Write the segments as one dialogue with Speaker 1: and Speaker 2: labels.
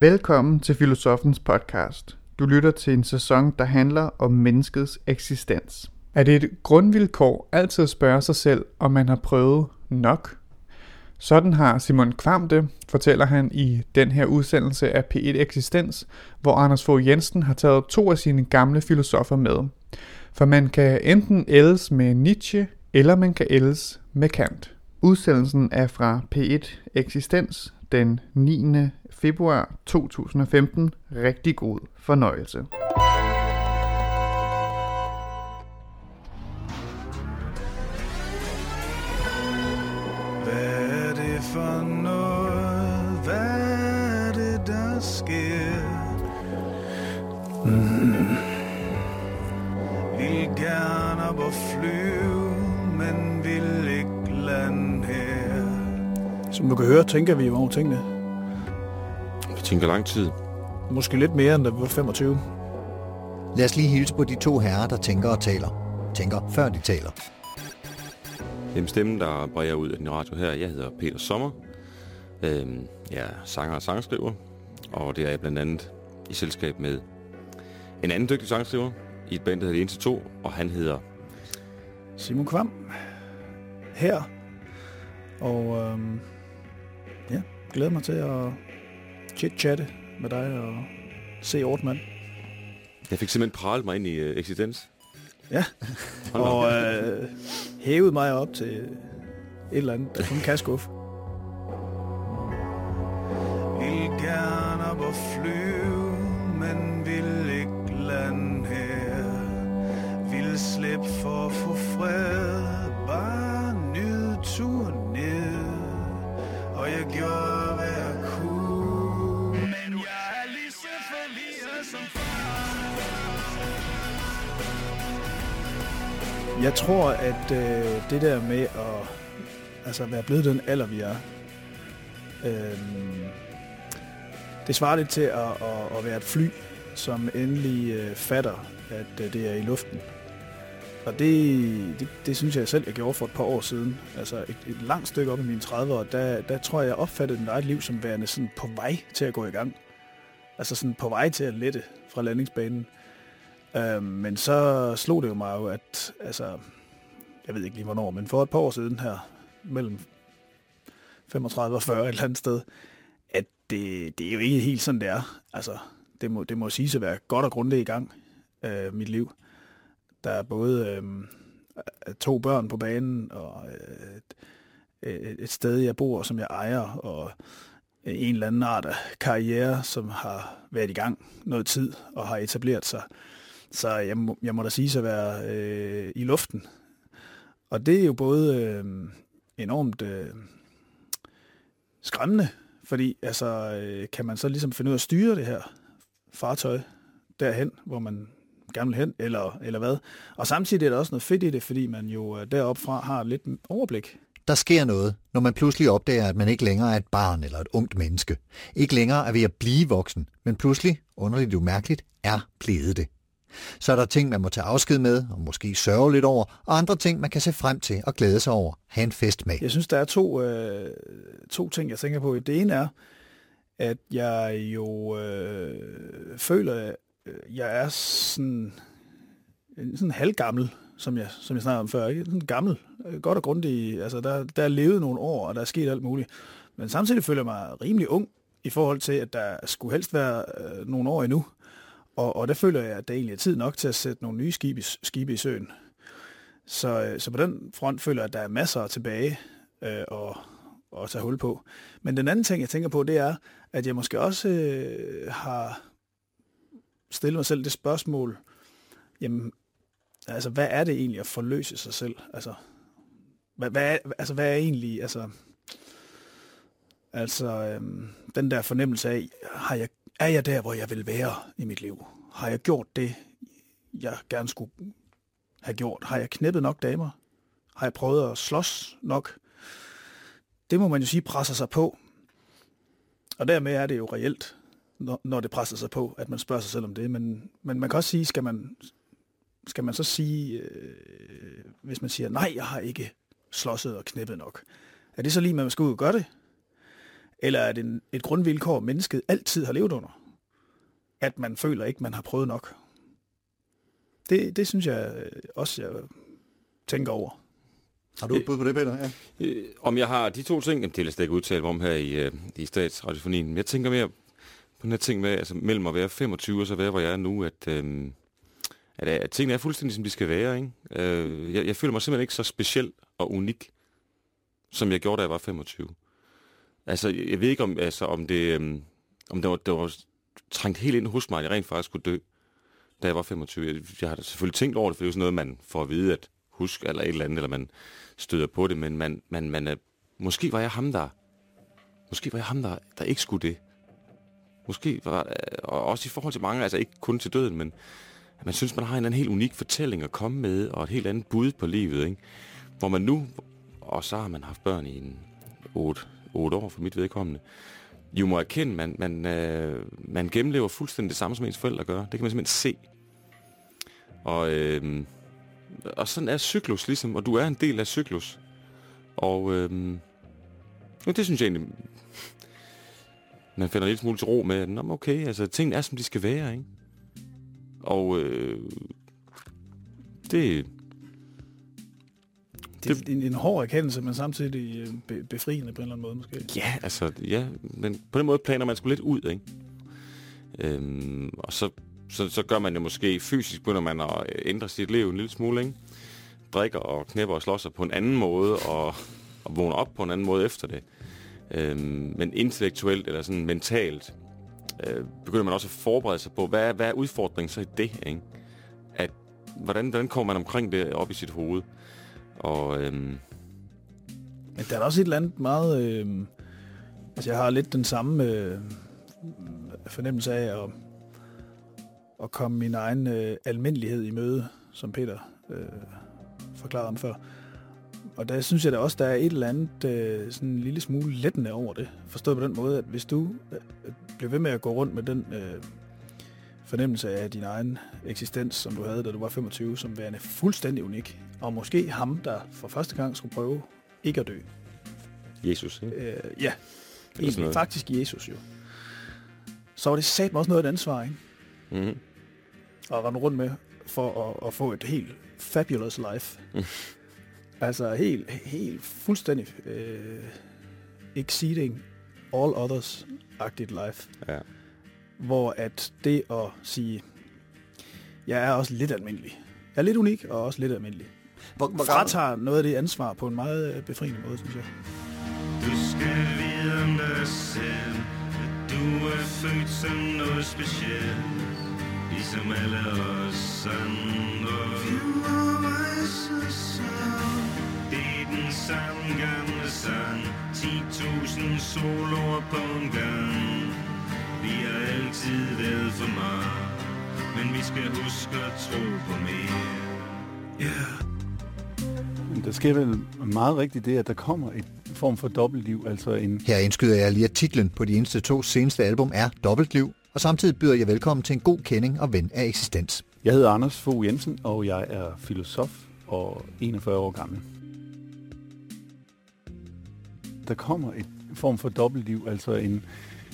Speaker 1: Velkommen til Filosofens podcast. Du lytter til en sæson, der handler om menneskets eksistens. Er det et grundvilkår altid at spørge sig selv, om man har prøvet nok? Sådan har Simon Kvam det, fortæller han i den her udsendelse af P1 Eksistens, hvor Anders Fogh Jensen har taget to af sine gamle filosofer med. For man kan enten ældes med Nietzsche, eller man kan ældes med Kant. Udsendelsen er fra P1 Eksistens den 9. februar 2015. Rigtig god fornøjelse.
Speaker 2: Hvad er det for noget? Hvad er det, der sker? Mm. Vil gerne op og flyve,
Speaker 3: Som du kan høre, tænker vi over tingene.
Speaker 4: Vi tænker lang tid.
Speaker 3: Måske lidt mere, end da vi var 25.
Speaker 5: Lad os lige hilse på de to herrer, der tænker og taler. Tænker, før de taler.
Speaker 4: Det er stemmen, der bræger ud af din radio her. Jeg hedder Peter Sommer. Øhm, jeg er sanger og sangskriver. Og det er jeg blandt andet i selskab med en anden dygtig sangskriver i et band, der hedder 1 til 2, og han hedder...
Speaker 3: Simon Kvam. Her. Og øhm, glæder mig til at chit-chatte med dig og se Ortmann.
Speaker 4: Jeg fik simpelthen pralet mig ind i uh, eksistens.
Speaker 3: Ja, og øh, hævet mig op til et eller andet, der kun kan skuffe.
Speaker 2: Vil gerne op og flyve, men vil ikke lande her. Vil slippe for at få fred, bare nyde turen ned. Og jeg gjorde, Jeg
Speaker 3: tror, at øh, det der med at altså, være blevet den alder, vi er, øh, det svarer lidt til at, at, at være et fly, som endelig øh, fatter, at øh, det er i luften. Og det, det, det synes jeg selv, jeg gjorde for et par år siden. Altså et, et langt stykke op i mine 30'ere, der, der tror jeg, jeg opfattede mit eget liv som værende sådan på vej til at gå i gang. Altså sådan på vej til at lette fra landingsbanen. Øh, men så slog det jo mig jo, at altså, jeg ved ikke lige hvornår, men for et par år siden her, mellem 35 og 40 et eller andet sted, at det, det er jo ikke helt sådan, det er. Altså, det må, det må sige at være godt og grundigt i gang, øh, mit liv. Der er både øhm, øh, to børn på banen, og øh, et, et sted, jeg bor, som jeg ejer, og øh, en eller anden art af karriere, som har været i gang noget tid og har etableret sig. Så jeg må, jeg må da sige at være øh, i luften. Og det er jo både øh, enormt øh, skræmmende, fordi altså, øh, kan man så ligesom finde ud af at styre det her fartøj derhen, hvor man gerne vil hen, eller, eller hvad. Og samtidig er der også noget fedt i det, fordi man jo øh, deroppe fra har lidt overblik.
Speaker 5: Der sker noget, når man pludselig opdager, at man ikke længere er et barn eller et ungt menneske. Ikke længere er ved at blive voksen, men pludselig, underligt umærkeligt, er blevet det. Så er der ting, man må tage afsked med, og måske sørge lidt over, og andre ting, man kan se frem til og glæde sig over. Ha' en fest med.
Speaker 3: Jeg synes, der er to, øh, to ting, jeg tænker på. Det ene er, at jeg jo øh, føler, at jeg er sådan, sådan halvgammel, som jeg, som jeg snakkede om før. Ikke? Sådan gammel, øh, godt og grundig. Altså, der, der er levet nogle år, og der er sket alt muligt. Men samtidig føler jeg mig rimelig ung i forhold til, at der skulle helst være øh, nogle år endnu. Og, og der føler jeg, at det egentlig er tid nok til at sætte nogle nye skibe, skibe i søen. Så, øh, så på den front føler jeg, at der er masser tilbage øh, og, og tage hul på. Men den anden ting, jeg tænker på, det er, at jeg måske også øh, har stillet mig selv det spørgsmål, jamen, altså, hvad er det egentlig at forløse sig selv? Altså, hvad, hvad, er, altså, hvad er egentlig, altså, altså øhm, den der fornemmelse af, har jeg, er jeg der, hvor jeg vil være i mit liv? Har jeg gjort det, jeg gerne skulle have gjort? Har jeg knæppet nok damer? Har jeg prøvet at slås nok? Det må man jo sige presser sig på. Og dermed er det jo reelt, når, når det presser sig på, at man spørger sig selv om det. Men, men man kan også sige, skal man, skal man så sige, øh, hvis man siger, nej, jeg har ikke slåsset og knippet nok. Er det så lige, at man skal ud og gøre det? Eller er det en, et grundvilkår, mennesket altid har levet under? At man føler ikke, man har prøvet nok. Det, det synes jeg øh, også, jeg tænker over.
Speaker 5: Har du et bud på det, Peter? Ja.
Speaker 4: Øh, om jeg har de to ting, jamen, det vil jeg slet ikke udtale mig om her i, øh, i statsradiofonien. Men jeg tænker mere på den her ting med, altså mellem at være 25 og så være, hvor jeg er nu, at, øh, at, at tingene er fuldstændig, som de skal være. Ikke? Øh, jeg, jeg føler mig simpelthen ikke så speciel og unik, som jeg gjorde, da jeg var 25. Altså, jeg, ved ikke, om, altså, om det, øhm, om det var, det var trængt helt ind hos mig, at jeg rent faktisk skulle dø, da jeg var 25. Jeg, jeg har da selvfølgelig tænkt over det, for det er jo sådan noget, man får at vide, at husk, eller et eller andet, eller man støder på det, men man, man, man, er, måske var jeg ham, der, måske var jeg ham, der, der ikke skulle det. Måske var, øh, og også i forhold til mange, altså ikke kun til døden, men at man synes, man har en anden helt unik fortælling at komme med, og et helt andet bud på livet, ikke? Hvor man nu, og så har man haft børn i en 8, otte år for mit vedkommende, jo må erkende, man, man, øh, man gennemlever fuldstændig det samme, som ens forældre gør. Det kan man simpelthen se. Og, øh, og sådan er cyklus ligesom, og du er en del af cyklus. Og øh, det synes jeg egentlig, man finder lidt smule til ro med, at Nå, okay, altså tingene er, som de skal være, ikke? Og øh, det,
Speaker 3: det er en, en hård erkendelse, men samtidig øh, be, befriende på en eller anden måde måske.
Speaker 4: Ja, altså, ja, men på den måde planer man sgu lidt ud, ikke? Øhm, og så, så, så gør man det måske fysisk, begynder man at ændre sit liv en lille smule, ikke? Drikker og knæpper og slår sig på en anden måde, og, og vågner op på en anden måde efter det. Øhm, men intellektuelt eller sådan mentalt, øh, begynder man også at forberede sig på, hvad hvad er udfordringen så i det, ikke? At, hvordan, hvordan kommer man omkring det op i sit hoved? Og øhm,
Speaker 3: Men der er også et eller andet meget... Øh, altså, jeg har lidt den samme øh, fornemmelse af at, at komme min egen øh, almindelighed i møde, som Peter øh, forklarede om før. Og der synes jeg da også, der er et eller andet øh, sådan en lille smule lettende over det. Forstået på den måde, at hvis du øh, øh bliver ved med at gå rundt med den øh, fornemmelse af din egen eksistens, som du havde, da du var 25, som værende fuldstændig unik, og måske ham, der for første gang skulle prøve ikke at dø.
Speaker 4: Jesus, ikke?
Speaker 3: Øh, ja, egentlig faktisk Jesus jo. Så var det sat også noget af et ansvar, ikke?
Speaker 4: Mm-hmm.
Speaker 3: at rende rundt med for at, at få et helt fabulous life. altså helt, helt fuldstændig øh, exceeding all others-agtigt life.
Speaker 4: Ja.
Speaker 3: Hvor at det at sige, jeg er også lidt almindelig. Jeg er lidt unik og også lidt almindelig.
Speaker 5: Hvor, hvor
Speaker 3: Fratager noget af det ansvar på en meget øh, befriende måde, synes jeg.
Speaker 2: Du skal vide om dig selv At du er født som noget specielt Ligesom alle os andre Det er den samme gamle sang 10.000 soloer på en gang Vi har altid været for meget Men vi skal huske at tro på mere Yeah
Speaker 6: Der sker vel meget rigtigt det, at der kommer et form for dobbeltliv, altså en,
Speaker 5: Her indskyder jeg lige, at titlen på de eneste to seneste album er Dobbeltliv, og samtidig byder jeg velkommen til en god kending og ven af eksistens.
Speaker 6: Jeg hedder Anders Fogh Jensen, og jeg er filosof og 41 år gammel. Der kommer et form for dobbeltliv, altså en,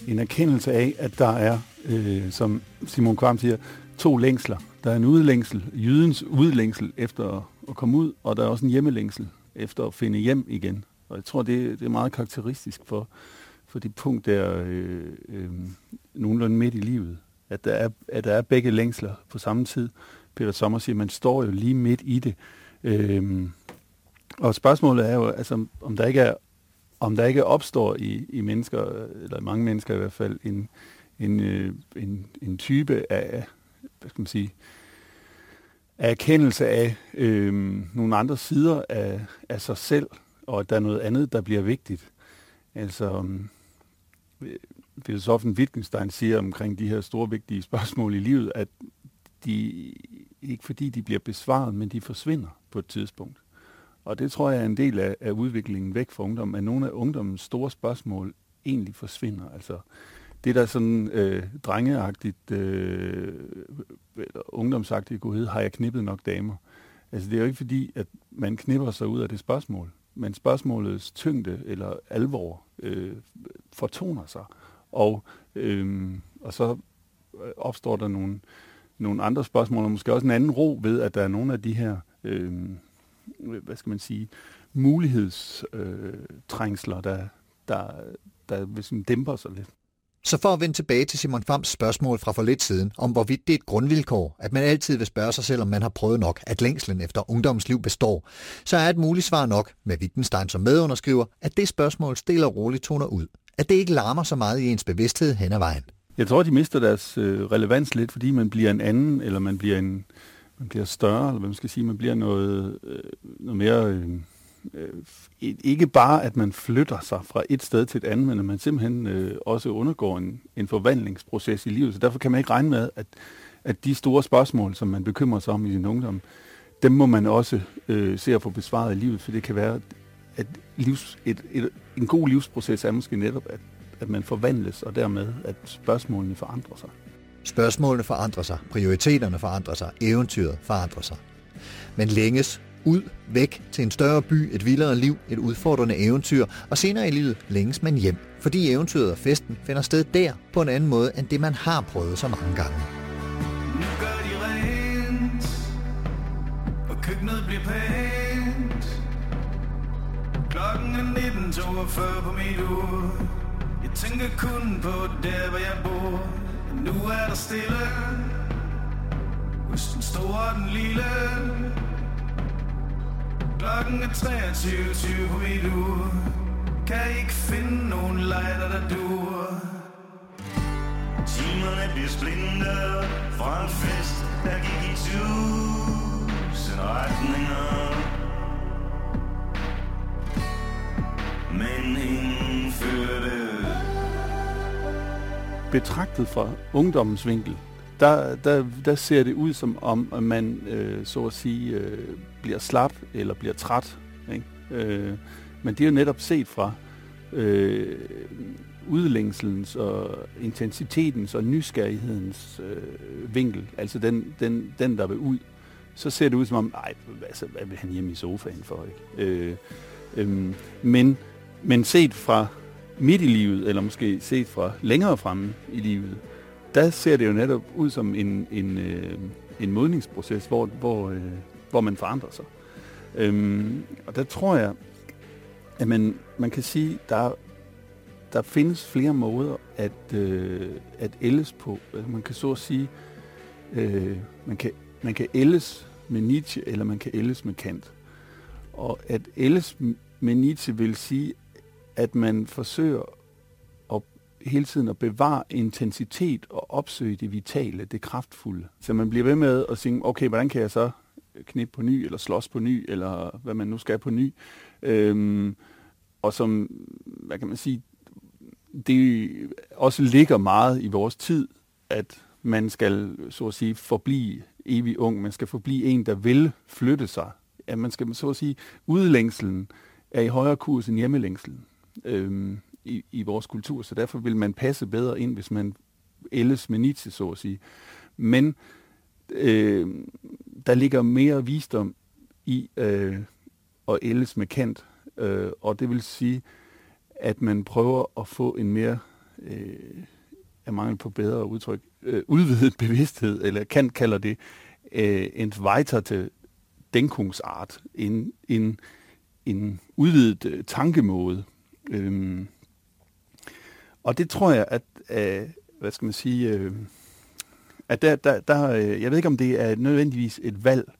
Speaker 6: en erkendelse af, at der er, øh, som Simon Kvam siger, to længsler. Der er en udlængsel, jydens udlængsel efter at, komme ud, og der er også en hjemmelængsel efter at finde hjem igen. Og jeg tror, det, det er meget karakteristisk for, for det punkt der øh, øh, nogenlunde midt i livet, at der, er, at der er begge længsler på samme tid. Peter Sommer siger, at man står jo lige midt i det. Øh, og spørgsmålet er jo, altså, om der ikke er om der ikke opstår i, i mennesker, eller i mange mennesker i hvert fald, en, en, øh, en, en type af, hvad skal man sige, af erkendelse af øh, nogle andre sider af, af sig selv, og at der er noget andet, der bliver vigtigt. Altså, øh, filosofen Wittgenstein siger omkring de her store vigtige spørgsmål i livet, at de ikke fordi de bliver besvaret, men de forsvinder på et tidspunkt. Og det tror jeg er en del af, af udviklingen væk fra ungdom, at nogle af ungdommens store spørgsmål egentlig forsvinder. Altså det der sådan øh, drengeagtigt, øh, eller ungdomsagtigt kunne hedde, har jeg knippet nok damer? Altså det er jo ikke fordi, at man knipper sig ud af det spørgsmål. men spørgsmålets tyngde eller alvor øh, fortoner sig. Og, øh, og så øh, opstår der nogle, nogle andre spørgsmål, og måske også en anden ro ved, at der er nogle af de her, øh, hvad skal man sige, mulighedstrængsler, øh, der, der, der man dæmper sig lidt.
Speaker 5: Så for at vende tilbage til Simon Fams spørgsmål fra for lidt siden, om hvorvidt det er et grundvilkår, at man altid vil spørge sig selv, om man har prøvet nok, at længslen efter ungdomsliv består, så er et muligt svar nok, med Wittgenstein som medunderskriver, at det spørgsmål stille og roligt toner ud. At det ikke larmer så meget i ens bevidsthed hen ad vejen.
Speaker 6: Jeg tror, de mister deres øh, relevans lidt, fordi man bliver en anden, eller man bliver en man bliver større, eller hvad man skal sige, man bliver noget, øh, noget mere... Øh, øh, ikke bare, at man flytter sig fra et sted til et andet, men at man simpelthen øh, også undergår en, en forvandlingsproces i livet. Så derfor kan man ikke regne med, at, at de store spørgsmål, som man bekymrer sig om i sin ungdom, dem må man også øh, se at få besvaret i livet, for det kan være, at livs, et, et, en god livsproces er måske netop, at, at man forvandles, og dermed, at spørgsmålene forandrer sig.
Speaker 5: Spørgsmålene forandrer sig, prioriteterne forandrer sig, eventyret forandrer sig. Men længes ud, væk til en større by, et vildere liv, et udfordrende eventyr, og senere i livet længes man hjem, fordi eventyret og festen finder sted der på en anden måde, end det man har prøvet så mange gange.
Speaker 2: Nu gør de rent, og køkkenet bliver pænt. Klokken er 19.42 på mit ur. Jeg tænker kun på der, hvor jeg bor. Nu er der stille, hos den store og den lille. Klokken er 23.20 på mit ur. Kan ikke finde nogen lighter, der duer Timerne bliver splinter fra en fest, der gik i tusind retninger. Men ingen førte
Speaker 6: betragtet fra ungdommens vinkel, der, der, der ser det ud som om, at man øh, så at sige øh, bliver slap eller bliver træt. Ikke? Øh, men det er jo netop set fra øh, udlængselens og intensitetens og nysgerrighedens øh, vinkel, altså den, den, den, der vil ud, så ser det ud som om, nej, altså, hvad vil han hjemme i sofaen for? Ikke? Øh, øh, men, men set fra midt i livet, eller måske set fra længere fremme i livet, der ser det jo netop ud som en, en, øh, en modningsproces, hvor, hvor, øh, hvor man forandrer sig. Øhm, og der tror jeg, at man, man kan sige, der der findes flere måder at, øh, at ældes på. Altså man kan så at sige, øh, man, kan, man kan ældes med Nietzsche, eller man kan ældes med Kant. Og at ældes med Nietzsche vil sige, at man forsøger at hele tiden at bevare intensitet og opsøge det vitale, det kraftfulde. Så man bliver ved med at sige, okay, hvordan kan jeg så knip på ny, eller slås på ny, eller hvad man nu skal på ny. Øhm, og som, hvad kan man sige, det også ligger meget i vores tid, at man skal, så at sige, forblive evig ung. Man skal forblive en, der vil flytte sig. At man skal, så at sige, udlængselen er i højere kurs end hjemmelængselen øhm, i, i vores kultur. Så derfor vil man passe bedre ind, hvis man ældes med Nietzsche, så at sige. Men øh, der ligger mere visdom i øh, at ældes med Kant, øh, og det vil sige, at man prøver at få en mere, øh, af mangel på bedre udtryk, øh, udvidet bevidsthed, eller Kant kalder det øh, en til Denkungsart, en, en, en udvidet øh, tankemåde. Øhm, og det tror jeg, at, øh, hvad skal man sige, øh, at der, der, der, øh, jeg ved ikke, om det er nødvendigvis et valg,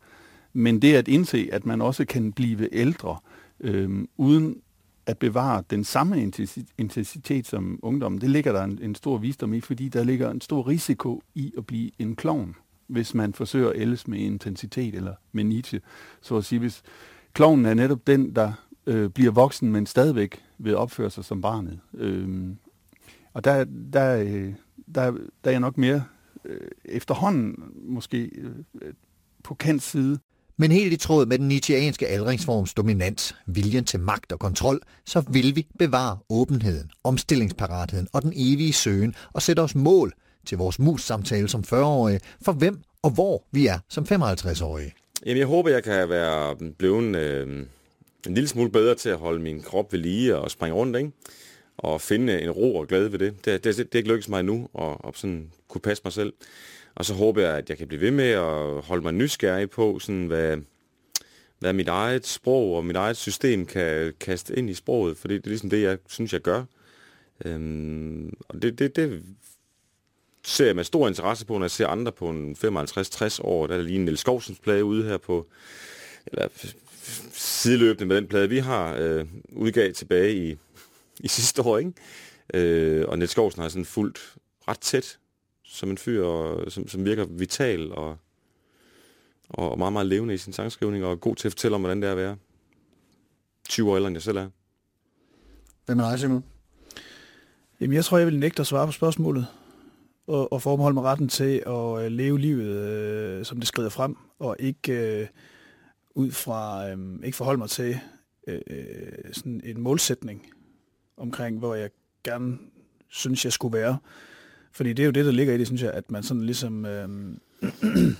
Speaker 6: men det at indse, at man også kan blive ældre, øh, uden at bevare den samme intensitet som ungdommen, det ligger der en, en stor visdom i, fordi der ligger en stor risiko i at blive en klovn, hvis man forsøger at ældes med intensitet eller med Nietzsche. Så at sige, hvis klovnen er netop den, der øh, bliver voksen, men stadigvæk vil opføre sig som barnet. Øh, og der, der, øh, der, der er jeg nok mere øh, efterhånden måske øh, på kant side.
Speaker 5: Men helt i tråd med den nietzscheanske aldringsforms dominans, viljen til magt og kontrol, så vil vi bevare åbenheden, omstillingsparatheden og den evige søgen og sætte os mål til vores mus-samtale som 40-årige, for hvem og hvor vi er som 55-årige.
Speaker 4: Jamen, jeg håber, jeg kan være blevet øh, en lille smule bedre til at holde min krop ved lige og springe rundt, ikke? Og finde en ro og glæde ved det. Det, det, det, det er ikke lykkedes mig endnu at, at sådan kunne passe mig selv. Og så håber jeg, at jeg kan blive ved med at holde mig nysgerrig på, sådan, hvad, hvad mit eget sprog og mit eget system kan kaste ind i sproget, fordi det er ligesom det, jeg synes, jeg gør. Øhm, og det, det, det ser jeg med stor interesse på, når jeg ser andre på en 55-60 år. Der er lige en Niels Skovsens plade ude her på, eller sideløbende med den plade, vi har øh, udgav tilbage i, i sidste år, ikke? Øh, og Niels Skovsen har sådan fuldt ret tæt som en fyr, og, som, som virker vital og, og meget, meget levende i sin sangskrivning, og god til at fortælle om, hvordan det er at være 20 år ældre, end jeg selv er.
Speaker 5: Hvem er dig, Simon?
Speaker 3: Jamen, jeg tror, jeg vil nægte at svare på spørgsmålet, og, og forbeholde mig retten til at øh, leve livet, øh, som det skrider frem, og ikke øh, ud fra, øh, ikke forholde mig til øh, øh, sådan en målsætning omkring, hvor jeg gerne synes, jeg skulle være. Fordi det er jo det, der ligger i det, synes jeg, at man sådan ligesom... Øh,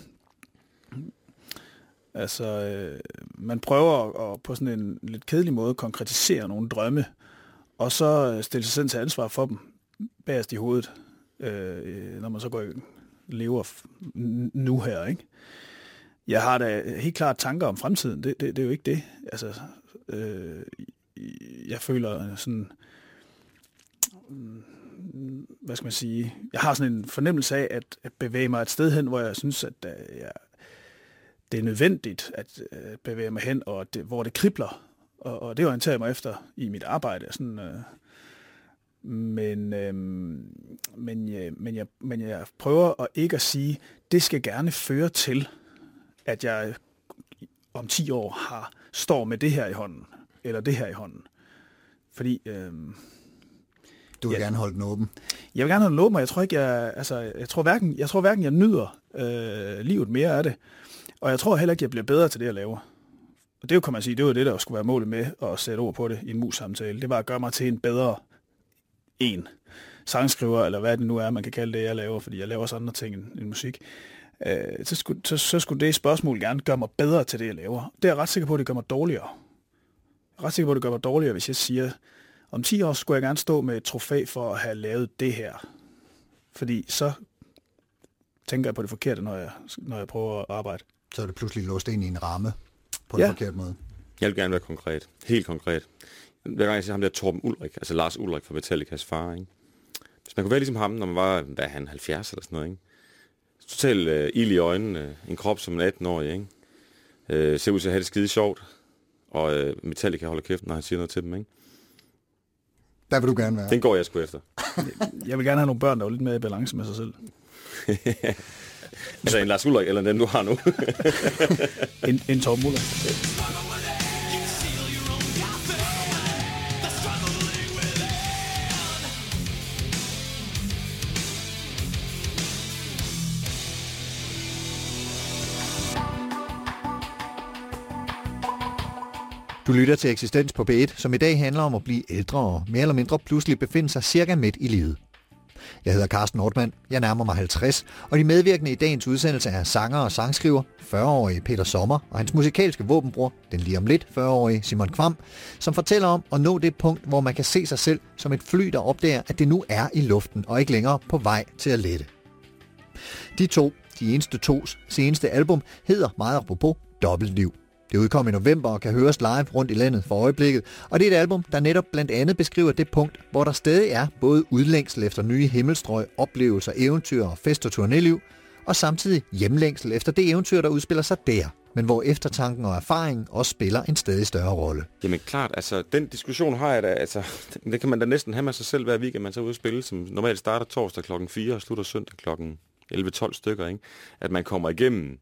Speaker 3: altså, øh, man prøver at, at på sådan en lidt kedelig måde konkretisere nogle drømme, og så øh, stille sig selv til ansvar for dem bagerst i hovedet, øh, når man så går og lever nu her, ikke? Jeg har da helt klart tanker om fremtiden. Det, det, det er jo ikke det. Altså, øh, jeg føler sådan mm, hvad skal man sige, jeg har sådan en fornemmelse af at, at bevæge mig et sted hen, hvor jeg synes, at øh, jeg, det er nødvendigt at øh, bevæge mig hen, og det, hvor det kribler. Og, og det orienterer jeg mig efter i mit arbejde. Sådan, øh, men, øh, men, uh, men, jeg, men jeg prøver at ikke at sige, det skal gerne føre til, at jeg om 10 år har står med det her i hånden, eller det her i hånden. Fordi Uh,
Speaker 5: du vil
Speaker 3: Ja.
Speaker 5: gerne holde den åben.
Speaker 3: Jeg vil gerne have den åben, og jeg tror ikke, jeg, altså, jeg tror hverken, jeg tror hverken, jeg nyder øh, livet mere af det, og jeg tror heller ikke, jeg bliver bedre til det, jeg laver. Og det jo, kan man sige, det var det, der skulle være målet med at sætte ord på det i en mus-samtale. Det var at gøre mig til en bedre en sangskriver, eller hvad det nu er, man kan kalde det, jeg laver, fordi jeg laver også andre ting end, end musik. Øh, så, skulle, så, så skulle det spørgsmål gerne gøre mig bedre til det, jeg laver. Det er jeg ret sikker på, at det gør mig dårligere. Jeg er ret sikker på, at det gør mig dårligere, hvis jeg siger, om 10 år skulle jeg gerne stå med et trofæ for at have lavet det her. Fordi så tænker jeg på det forkerte, når jeg, når jeg prøver at arbejde.
Speaker 5: Så er det pludselig låst ind i en ramme på
Speaker 3: Ja.
Speaker 5: en forkert måde.
Speaker 4: Jeg vil gerne være konkret. Helt konkret. Hver gang jeg siger ham der Torben Ulrik, altså Lars Ulrik fra Metallicas far, ikke? Hvis man kunne være ligesom ham, når man var, hvad er han, 70 eller sådan noget, ikke? Total øh, ild i øjnene, en krop som en 18-årig, ikke? Øh, ser ud til at have det skide sjovt, og øh, Metallica holder kæft, når han siger noget til dem, ikke?
Speaker 5: Der vil du gerne være.
Speaker 4: Den går jeg sgu efter.
Speaker 3: Jeg vil gerne have nogle børn, der er lidt mere i balance med sig selv.
Speaker 4: Altså en Lars Ulrik, eller den du har nu.
Speaker 3: En, en Torben Muller.
Speaker 5: Du lytter til Eksistens på B1, som i dag handler om at blive ældre og mere eller mindre pludselig befinde sig cirka midt i livet. Jeg hedder Carsten Nordmann, jeg nærmer mig 50, og de medvirkende i dagens udsendelse er sanger og sangskriver, 40-årige Peter Sommer og hans musikalske våbenbror, den lige om lidt 40-årige Simon Kvam, som fortæller om at nå det punkt, hvor man kan se sig selv som et fly, der opdager, at det nu er i luften og ikke længere på vej til at lette. De to, de eneste tos seneste album, hedder meget apropos Dobbeltliv. Det udkom i november og kan høres live rundt i landet for øjeblikket, og det er et album, der netop blandt andet beskriver det punkt, hvor der stadig er både udlængsel efter nye himmelstrøg, oplevelser, eventyr og fest- og turnéliv, og samtidig hjemlængsel efter det eventyr, der udspiller sig der, men hvor eftertanken og erfaringen også spiller en stadig større rolle.
Speaker 4: Jamen klart, altså den diskussion har jeg da, altså det kan man da næsten have med sig selv hver weekend, man så ud og spille, som normalt starter torsdag klokken 4 og slutter søndag klokken 11-12 stykker, ikke? At man kommer igennem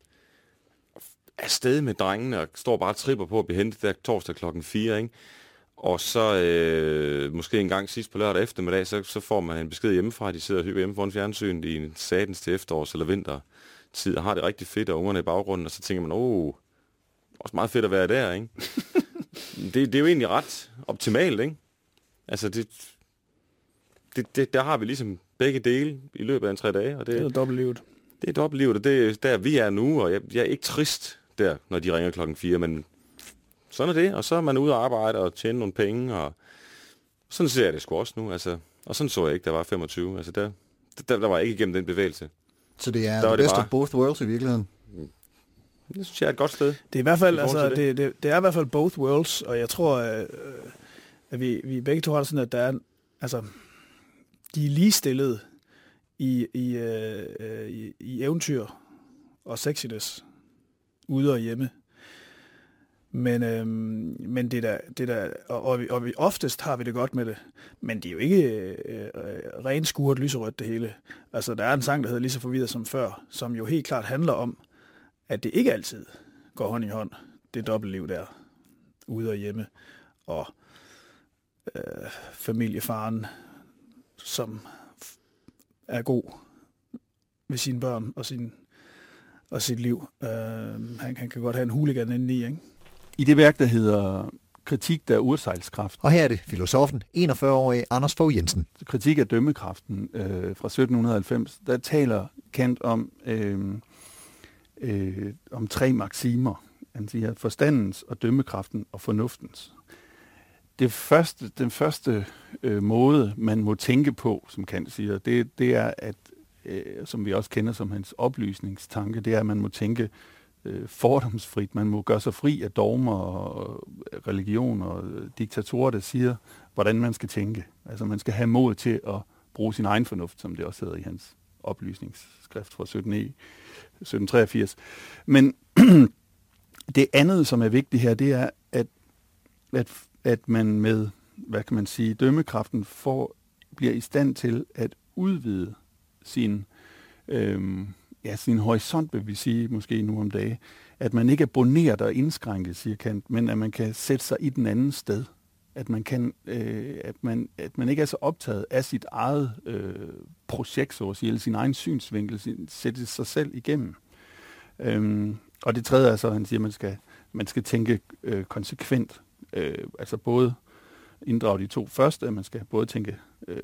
Speaker 4: afsted med drengene og står bare og tripper på at blive hentet der torsdag klokken 4, ikke? Og så øh, måske en gang sidst på lørdag eftermiddag, så, så får man en besked hjemmefra, at de sidder og hygger hjemme foran fjernsynet i en satens til efterårs- eller vintertid, og har det rigtig fedt, og ungerne i baggrunden, og så tænker man, åh, oh, også meget fedt at være der, ikke? det, det er jo egentlig ret optimalt, ikke? Altså, det, det, det, der har vi ligesom begge dele i løbet af en tre dage, og
Speaker 3: Det er
Speaker 4: det,
Speaker 3: dobbeltlivet.
Speaker 4: det er dobbeltlivet, og det er der, vi er nu, og jeg, jeg er ikke trist der, når de ringer klokken 4, men sådan er det, og så er man ude og arbejde og tjene nogle penge, og sådan ser jeg det sgu også nu, altså. Og sådan så jeg ikke, der var 25, altså der, der, der var jeg ikke igennem den bevægelse.
Speaker 5: Så det er
Speaker 4: det
Speaker 5: best
Speaker 4: bare-
Speaker 5: of both worlds i virkeligheden.
Speaker 4: Det synes jeg er et godt sted.
Speaker 3: Det er i hvert fald,
Speaker 4: I
Speaker 3: altså,
Speaker 4: til
Speaker 3: det, det, det er i hvert fald both worlds, og jeg tror, øh, at vi, vi begge to har det sådan, at der er, altså, de er ligestillede i, i, øh, øh, i, i eventyr og sexiness, ude og hjemme. Men, øhm, men det der, det der og, og, vi, og vi oftest har vi det godt med det, men det er jo ikke øh, øh, rent skuret lyserødt det hele. Altså, der er en sang, der hedder Lige så forvirret som før, som jo helt klart handler om, at det ikke altid går hånd i hånd, det dobbeltliv der, ude og hjemme, og øh, familiefaren, som er god ved sine børn og, sin, og sit liv. Øh, han, han kan godt have en huligan indeni, ikke?
Speaker 6: I det værk, der hedder Kritik der ursejlskraft,
Speaker 5: Og her er det filosofen, 41-årige Anders Fogh Jensen.
Speaker 6: kritik af dømmekraften øh, fra 1790, der taler Kant om, øh, øh, om tre maksimer. Han siger forstandens og dømmekraften og fornuftens. Det første, den første øh, måde, man må tænke på, som Kant siger, det, det er, at, øh, som vi også kender som hans oplysningstanke, det er, at man må tænke øh, fordomsfrit. Man må gøre sig fri af dogmer og øh, religion og øh, diktatorer, der siger, hvordan man skal tænke. Altså man skal have mod til at bruge sin egen fornuft, som det også hedder i hans oplysningsskrift fra 17, 1783. Men det andet, som er vigtigt her, det er, at, at, at man med, hvad kan man sige, dømmekraften får, bliver i stand til at udvide sin, øh, ja, sin horisont, vil vi sige, måske nu om dagen. At man ikke er boneret og indskrænket, siger Kant, men at man kan sætte sig i den anden sted. At man, kan, øh, at man, at man ikke er så optaget af sit eget øh, projekt, så at sige, eller sin egen synsvinkel, sin, sætte sig selv igennem. Øhm, og det tredje er så, at han siger, at man skal, man skal tænke øh, konsekvent. Øh, altså både inddrage de to første, at man skal både tænke, øh,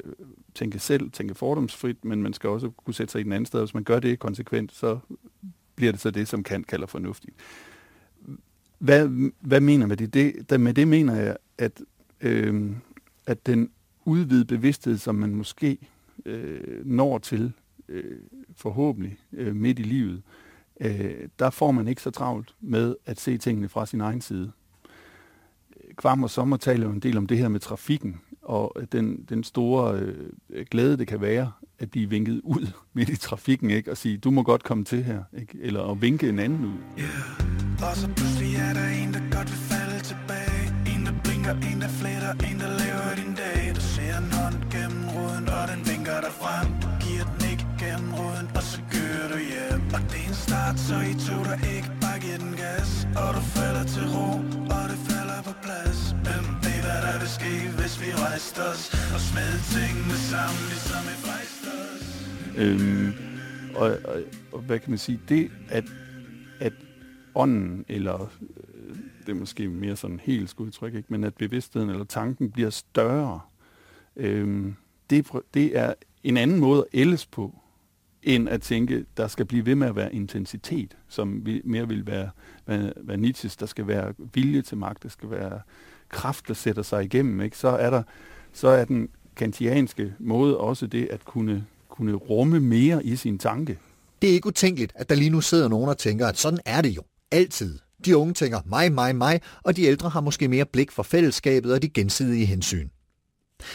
Speaker 6: tænke selv, tænke fordomsfrit, men man skal også kunne sætte sig i den anden sted. Hvis man gør det konsekvent, så bliver det så det, som Kant kalder fornuftigt. Hvad, hvad mener med det? det? der- Med det mener jeg, at, øh, at den udvidede bevidsthed, som man måske øh, når til øh, forhåbentlig øh, midt i livet, øh, der får man ikke så travlt med at se tingene fra sin egen side. Kvam og Sommer taler jo en del om det her med trafikken, og den, den store øh, glæde, det kan være, at blive vinket ud midt i trafikken, ikke? og sige, du må godt komme til her, ikke? eller at vinke en anden ud.
Speaker 2: Og så pludselig er der en, der godt vil falde tilbage. En, der blinker, en, der fletter, en, der lever din dag. Du ser en hånd gennem ruden, og den vinker dig frem. Du giver den ikke gennem ruden, og så kører du hjem. Og det er en start, så I to, der ikke bare giver den gas. Og du falder til ro, og det falder på plads. Men hvad der vil ske, hvis vi rejste os Og smed tingene sammen, ligesom vi rejste os
Speaker 6: Øhm, og, og, og hvad kan man sige? Det, at, at ånden, eller øh, det er måske mere sådan helt udtryk, ikke? men at bevidstheden eller tanken bliver større, øhm, det, det er en anden måde at ældes på, end at tænke, der skal blive ved med at være intensitet, som vi, mere vil være, være, være Nietzsches, der skal være vilje til magt, der skal være kraft, der sætter sig igennem. Ikke? Så, er der, så er den kantianske måde også det at kunne, kunne rumme mere i sin tanke.
Speaker 5: Det er ikke utænkeligt, at der lige nu sidder nogen og tænker, at sådan er det jo. Altid. De unge tænker mig, mig, mig, og de ældre har måske mere blik for fællesskabet og de gensidige hensyn.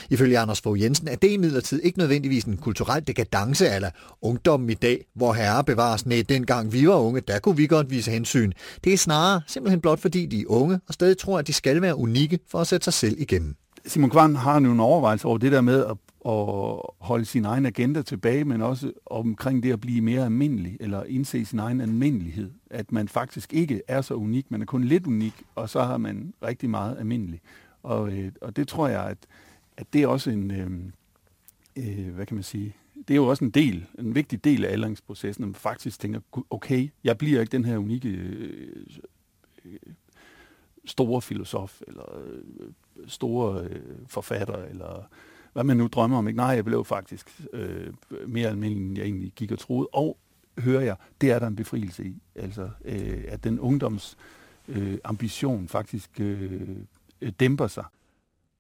Speaker 5: Ifølge Anders Fogh Jensen er det imidlertid ikke nødvendigvis en kulturel dekadence eller ungdommen i dag, hvor herre bevares nej, dengang vi var unge, der kunne vi godt vise hensyn. Det er snarere simpelthen blot fordi de er unge og stadig tror, at de skal være unikke for at sætte sig selv igennem.
Speaker 6: Simon Kvarn har nu en overvejelse over det der med at, at holde sin egen agenda tilbage, men også omkring det at blive mere almindelig, eller indse sin egen almindelighed. At man faktisk ikke er så unik, man er kun lidt unik, og så har man rigtig meget almindelig. Og, øh, og det tror jeg, at, at det er også en, øh, øh, hvad kan man sige, det er jo også en del, en vigtig del af aldringsprocessen, at man faktisk tænker, okay, jeg bliver ikke den her unikke øh, øh, store filosof, eller øh, store øh, forfatter, eller hvad man nu drømmer om. Ikke? Nej, jeg blev faktisk øh, mere almindelig, end jeg egentlig gik og troede. Og hører jeg, det er der en befrielse i. Altså, øh, at den ungdoms øh, ambition faktisk øh, dæmper sig.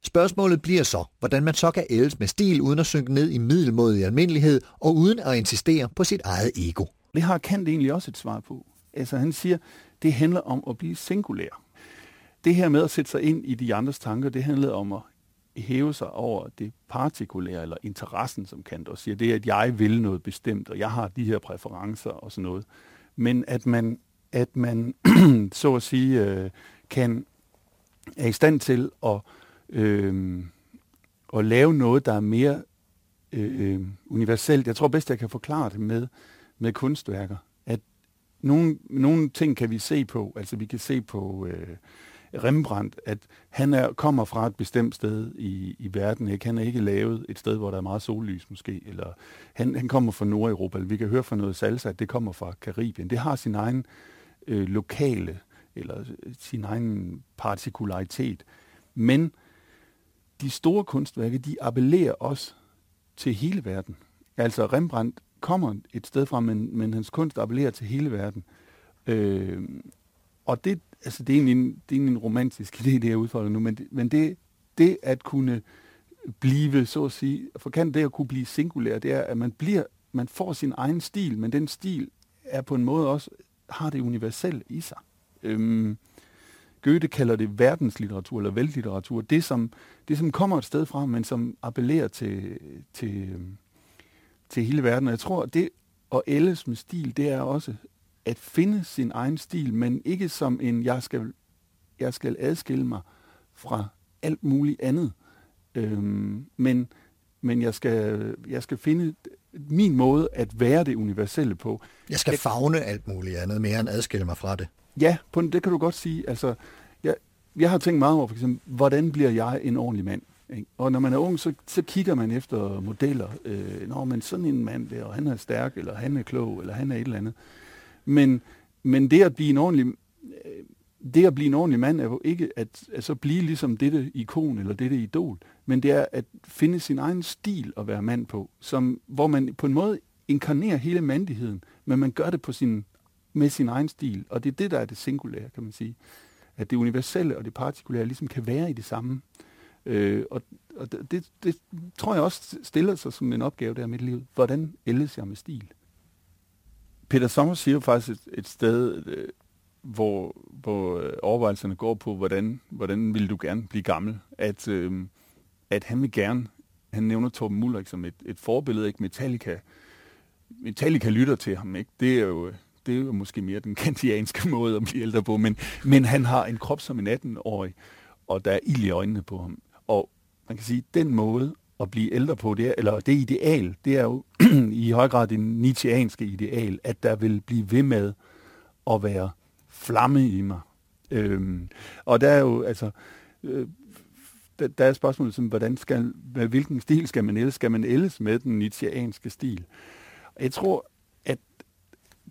Speaker 5: Spørgsmålet bliver så, hvordan man så kan ældes med stil uden at synke ned i middelmodig almindelighed og uden at insistere på sit eget ego.
Speaker 6: Det har Kant egentlig også et svar på. Altså han siger, det handler om at blive singulær. Det her med at sætte sig ind i de andres tanker, det handler om at hæve sig over det partikulære, eller interessen, som Kant også siger. Det er, at jeg vil noget bestemt, og jeg har de her præferencer og sådan noget. Men at man, at man så at sige, øh, kan er i stand til at, øh, at lave noget, der er mere øh, øh, universelt. Jeg tror bedst, jeg kan forklare det med, med kunstværker. At nogle, nogle ting kan vi se på, altså vi kan se på... Øh, Rembrandt, at han er, kommer fra et bestemt sted i, i verden. Ikke? Han er ikke lavet et sted, hvor der er meget sollys måske. Eller han, han kommer fra Nordeuropa. Eller vi kan høre fra noget salsa, at det kommer fra Karibien. Det har sin egen øh, lokale, eller øh, sin egen partikularitet. Men de store kunstværker, de appellerer også til hele verden. Altså Rembrandt kommer et sted fra, men, men hans kunst appellerer til hele verden. Øh, og det, altså det er egentlig en, det er en romantisk idé, det jeg udfolder nu, men, det, men det, det at kunne blive, så at sige, for kan det at kunne blive singulær, det er, at man bliver, man får sin egen stil, men den stil er på en måde også, har det universelle i sig. Øhm, Goethe kalder det verdenslitteratur eller vellitteratur. Det som, det, som kommer et sted fra, men som appellerer til, til, til hele verden. Og jeg tror, det at ældes med stil, det er også at finde sin egen stil, men ikke som en, jeg skal, jeg skal adskille mig fra alt muligt andet. Øhm, men men jeg, skal, jeg skal finde min måde at være det universelle på.
Speaker 5: Jeg skal fagne alt muligt andet, mere end adskille mig fra det.
Speaker 6: Ja, på, det kan du godt sige. Altså, jeg, jeg har tænkt meget over, for eksempel, hvordan bliver jeg en ordentlig mand? Ikke? Og når man er ung, så, så kigger man efter modeller. Øh, Nå, men sådan en mand der, og han er stærk, eller han er klog, eller han er et eller andet. Men, men det at blive en ordentlig øh, det at blive en ordentlig mand er jo ikke at, at så blive ligesom dette ikon eller dette idol, men det er at finde sin egen stil at være mand på, som, hvor man på en måde inkarnerer hele mandigheden, men man gør det på sin, med sin egen stil. Og det er det, der er det singulære, kan man sige. At det universelle og det partikulære ligesom kan være i det samme. Øh, og og det, det, tror jeg også stiller sig som en opgave der i mit liv. Hvordan ældes jeg med stil? Peter Sommer siger jo faktisk et, et sted, øh, hvor, hvor øh, overvejelserne går på, hvordan, hvordan vil du gerne blive gammel, at, øh, at han vil gerne, han nævner Torben Mulrik som et, et forbillede, ikke Metallica, Metallica lytter til ham, ikke? Det er jo, øh, det er jo måske mere den kantianske måde at blive ældre på, men, men han har en krop som en 18-årig, og der er ild i øjnene på ham. Og man kan sige, den måde at blive ældre på, det er, eller det ideal, det er jo i høj grad det nietzscheanske ideal, at der vil blive ved med at være flamme i mig. Øhm, og der er jo, altså, øh, der, der er spørgsmålet som, hvordan skal, hvilken stil skal man ældes? Skal man ældes med den nietzscheanske stil? Jeg tror,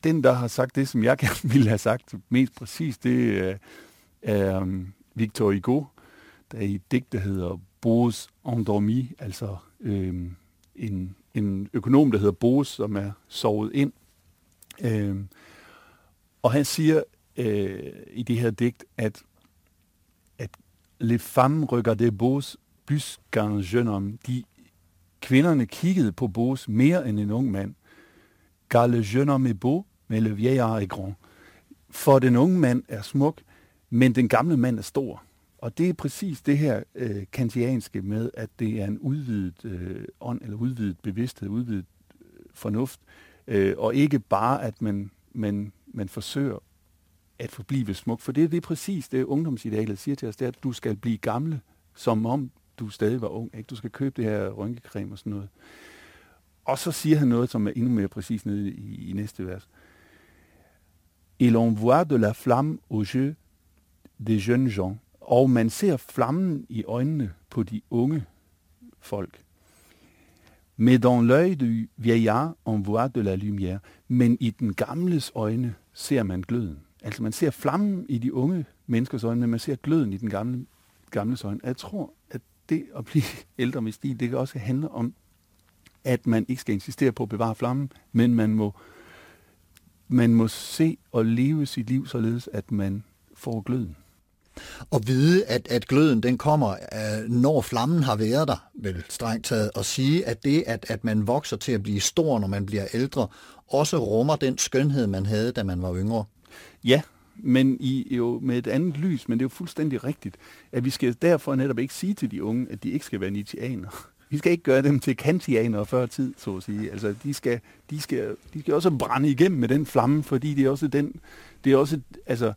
Speaker 6: den, der har sagt det, som jeg gerne ville have sagt mest præcis, det øh, er, øh, Victor Hugo, der i et digt, der hedder Boes endormi, altså øh, en, en økonom, der hedder Boes, som er sovet ind. Øh, og han siger øh, i det her digt, at, at les femmes regardaient Boes plus qu'un jeune homme. De kvinderne kiggede på Boes mere end en ung mand. Car le jeune homme est beau, med le vieillard et grand. For den unge mand er smuk, men den gamle mand er stor. Og det er præcis det her øh, kantianske med, at det er en udvidet øh, ånd, eller udvidet bevidsthed, udvidet øh, fornuft, øh, og ikke bare, at man, man, man forsøger at forblive smuk. For det, det er præcis det, ungdomsidealet siger til os, det er, at du skal blive gamle, som om du stadig var ung. Ikke? Du skal købe det her rynkecreme og sådan noget. Og så siger han noget, som er endnu mere præcis nede i, i næste vers. Øh, il envoie de la flamme aux yeux des jeunes gens, og man ser flammen i øjnene på de unge folk. Mais dans l'œil du vieillard, on voit de la lumière. Men i den gamles øjne ser man gløden. Altså man ser flammen i de unge menneskers øjne, men man ser gløden i den gamle, gamles øjne. Jeg tror, at det at blive ældre med stil, det kan også handle om, at man ikke skal insistere på at bevare flammen, men man må, man må se og leve sit liv således, at man får gløden.
Speaker 5: Og vide, at, at gløden den kommer, øh, når flammen har været der, vel strengt taget, og sige, at det, at, at man vokser til at blive stor, når man bliver ældre, også rummer den skønhed, man havde, da man var yngre.
Speaker 6: Ja, men i, jo med et andet lys, men det er jo fuldstændig rigtigt, at vi skal derfor netop ikke sige til de unge, at de ikke skal være nitianer. Vi skal ikke gøre dem til kantianere før tid, så at sige. Altså, de skal, de skal, de skal også brænde igennem med den flamme, fordi det er også den, det er også, altså,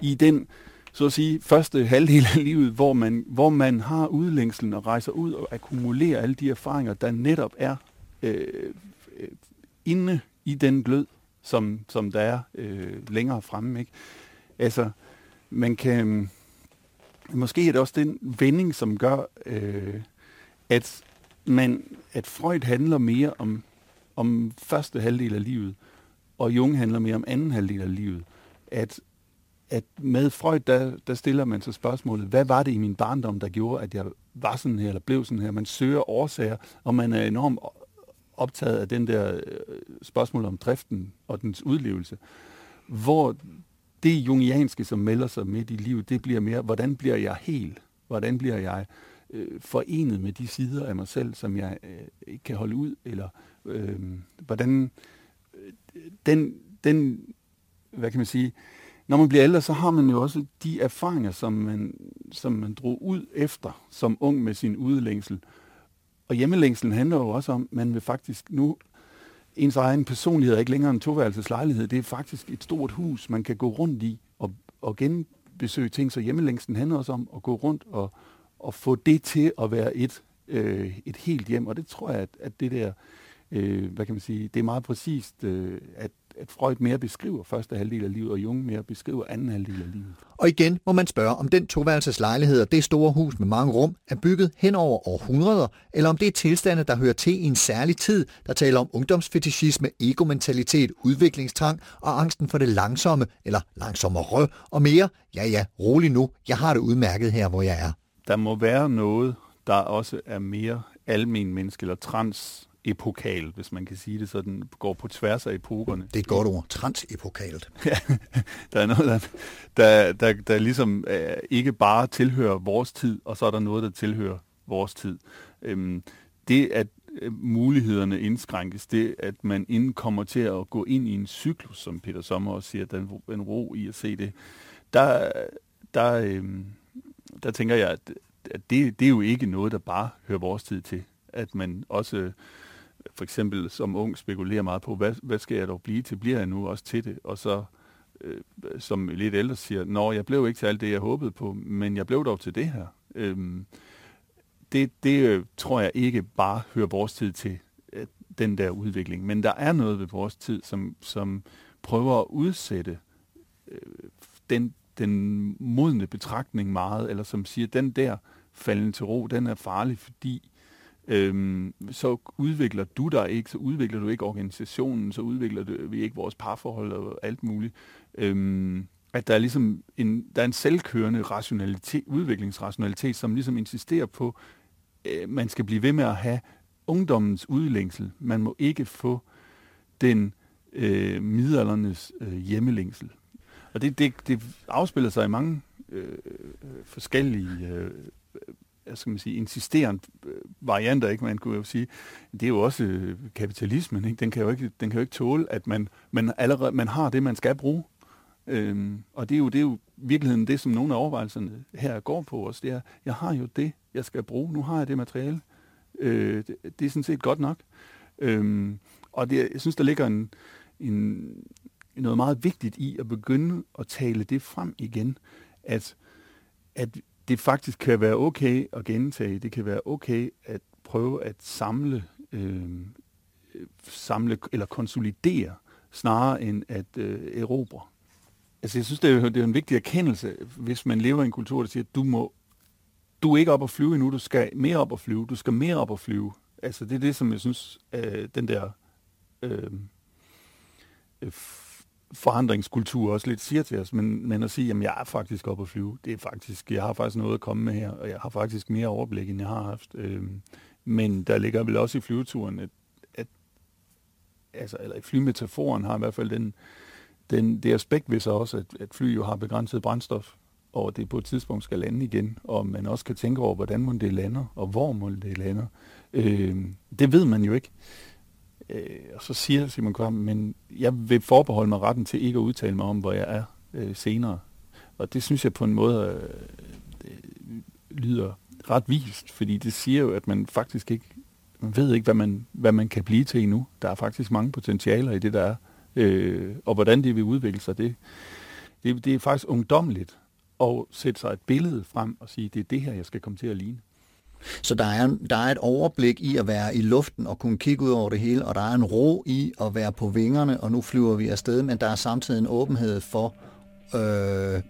Speaker 6: i den, så at sige, første halvdel af livet, hvor man, hvor man har udlængslen og rejser ud og akkumulerer alle de erfaringer, der netop er øh, øh, inde i den glød, som, som der er øh, længere fremme. Ikke? Altså, man kan... Måske er det også den vending, som gør, øh, at, man, at Freud handler mere om, om første halvdel af livet, og Jung handler mere om anden halvdel af livet. At, at med Freud, der, der stiller man så spørgsmålet, hvad var det i min barndom, der gjorde, at jeg var sådan her, eller blev sådan her? Man søger årsager, og man er enormt optaget af den der øh, spørgsmål om driften og dens udlevelse, hvor det jungianske, som melder sig midt i livet, det bliver mere, hvordan bliver jeg hel? Hvordan bliver jeg øh, forenet med de sider af mig selv, som jeg øh, ikke kan holde ud? Eller øh, hvordan øh, den, den, hvad kan man sige, når man bliver ældre, så har man jo også de erfaringer, som man, som man drog ud efter som ung med sin udlængsel. Og hjemmelængselen handler jo også om, at man vil faktisk nu ens egen personlighed er ikke længere en toværelseslejlighed. Det er faktisk et stort hus, man kan gå rundt i og, og genbesøge ting. Så hjemmelængsten handler også om at gå rundt og, og få det til at være et, øh, et helt hjem. Og det tror jeg, at, at det der, øh, hvad kan man sige, det er meget præcist, øh, at at Freud mere beskriver første halvdel af livet, og Jung mere beskriver anden halvdel af livet.
Speaker 5: Og igen må man spørge, om den toværelseslejlighed og det store hus med mange rum er bygget hen over århundreder, eller om det er tilstande, der hører til i en særlig tid, der taler om ungdomsfetishisme, egomentalitet, udviklingstrang og angsten for det langsomme, eller langsommere og mere. Ja ja, rolig nu, jeg har det udmærket her, hvor jeg er.
Speaker 6: Der må være noget, der også er mere almen menneske eller trans epokal, hvis man kan sige det sådan, går på tværs af epokerne.
Speaker 5: Det er et godt ord, transepokalt.
Speaker 6: ja, der er noget, der, der, der, der ligesom uh, ikke bare tilhører vores tid, og så er der noget, der tilhører vores tid. Um, det, at uh, mulighederne indskrænkes, det, at man inden kommer til at gå ind i en cyklus, som Peter Sommer også siger, er en ro i at se det, der, der, um, der tænker jeg, at, at det, det er jo ikke noget, der bare hører vores tid til. At man også øh, for eksempel som ung spekulerer meget på, hvad, hvad skal jeg dog blive til? Bliver jeg nu også til det? Og så øh, som lidt ældre siger, nå, jeg blev ikke til alt det, jeg håbede på, men jeg blev dog til det her. Øhm, det det øh, tror jeg ikke bare hører vores tid til, øh, den der udvikling. Men der er noget ved vores tid, som, som prøver at udsætte øh, den, den modne betragtning meget, eller som siger, den der falden til ro, den er farlig, fordi øhm, så udvikler du dig ikke, så udvikler du ikke organisationen, så udvikler du, vi ikke vores parforhold og alt muligt. Øhm, at der er ligesom en, der er en selvkørende rationalitet, udviklingsrationalitet, som ligesom insisterer på, øh, man skal blive ved med at have ungdommens udlængsel. Man må ikke få den øh, middelaldernes øh, hjemmelængsel. Og det, det, det afspiller sig i mange øh, forskellige øh, skal man sige, insisterende øh, varianter, ikke? Man kunne jo sige, det er jo også øh, kapitalismen, ikke? Den kan jo ikke, den kan jo ikke tåle, at man, man allerede man har det, man skal bruge. Øhm, og det er, jo, det er jo virkeligheden det, som nogle af overvejelserne her går på os. Det er, jeg har jo det, jeg skal bruge. Nu har jeg det materiale. Øh, det, det er sådan set godt nok. Øhm, og det, jeg synes, der ligger en, en, noget meget vigtigt i at begynde at tale det frem igen, at, at det faktisk kan være okay at gentage. Det kan være okay at prøve at samle, øh, samle eller konsolidere, snarere end at øh, erobre. Altså, jeg synes, det er, det er en vigtig erkendelse, hvis man lever i en kultur, der siger, at du må du er ikke op at flyve endnu, du skal mere op at flyve, du skal mere op at flyve. Altså, det er det, som jeg synes, øh, den der øh, øh forandringskultur også lidt siger til os, men, men at sige, at jeg er faktisk oppe at flyve, det er faktisk, jeg har faktisk noget at komme med her, og jeg har faktisk mere overblik, end jeg har haft. Øh, men der ligger vel også i flyveturen, at, at altså, eller i flymetaforen har i hvert fald den, den, det aspekt ved sig også, at, at fly jo har begrænset brændstof, og det på et tidspunkt skal lande igen, og man også kan tænke over, hvordan må det lander, og hvor må det lander. Øh, det ved man jo ikke. Øh, og så siger Simon Kvam, men jeg vil forbeholde mig retten til ikke at udtale mig om, hvor jeg er øh, senere. Og det synes jeg på en måde øh, øh, lyder ret vist, fordi det siger jo, at man faktisk ikke man ved ikke, hvad man, hvad man kan blive til endnu. Der er faktisk mange potentialer i det, der er. Øh, og hvordan det vil udvikle sig, det, det, det er faktisk ungdomligt at sætte sig et billede frem og sige, det er det her, jeg skal komme til at ligne.
Speaker 5: Så der er, der er et overblik i at være i luften og kunne kigge ud over det hele, og der er en ro i at være på vingerne, og nu flyver vi afsted, men der er samtidig en åbenhed for, øh,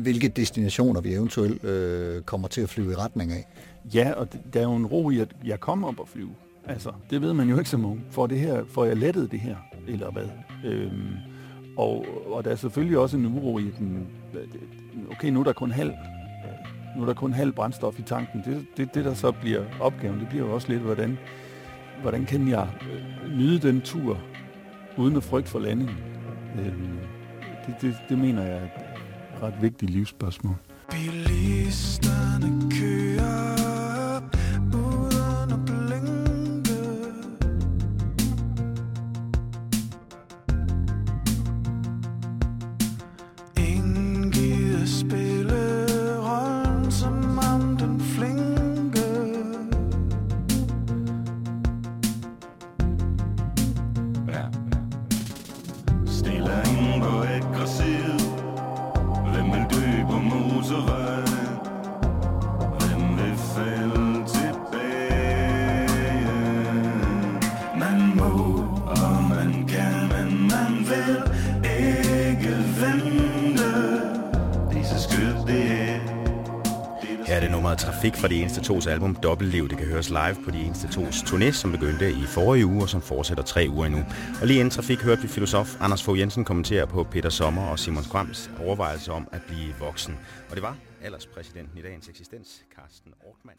Speaker 5: hvilke destinationer vi eventuelt øh, kommer til at flyve i retning af.
Speaker 6: Ja, og der er jo en ro i, at jeg kommer op og flyve. Altså, det ved man jo ikke så mange. For det her, får jeg lettet det her, eller hvad? Øhm, og, og der er selvfølgelig også en uro i den, okay, nu er der kun halv, nu er der kun halv brændstof i tanken. Det, det, det der så bliver opgaven, det bliver jo også lidt, hvordan, hvordan kan jeg øh, nyde den tur, uden at frygte for landingen? Øhm, det, det, det mener jeg er et ret vigtigt livsspørgsmål.
Speaker 2: Bilisterne
Speaker 7: fra de eneste tos album Dobbeltliv. Det kan høres live på de eneste tos turné, som begyndte i forrige uge og som fortsætter tre uger endnu. Og lige inden Trafik hørte vi filosof Anders Fogh Jensen kommentere på Peter Sommer og Simon Krams overvejelse om at blive voksen. Og det var alderspræsidenten i dagens eksistens, Carsten Ortmann,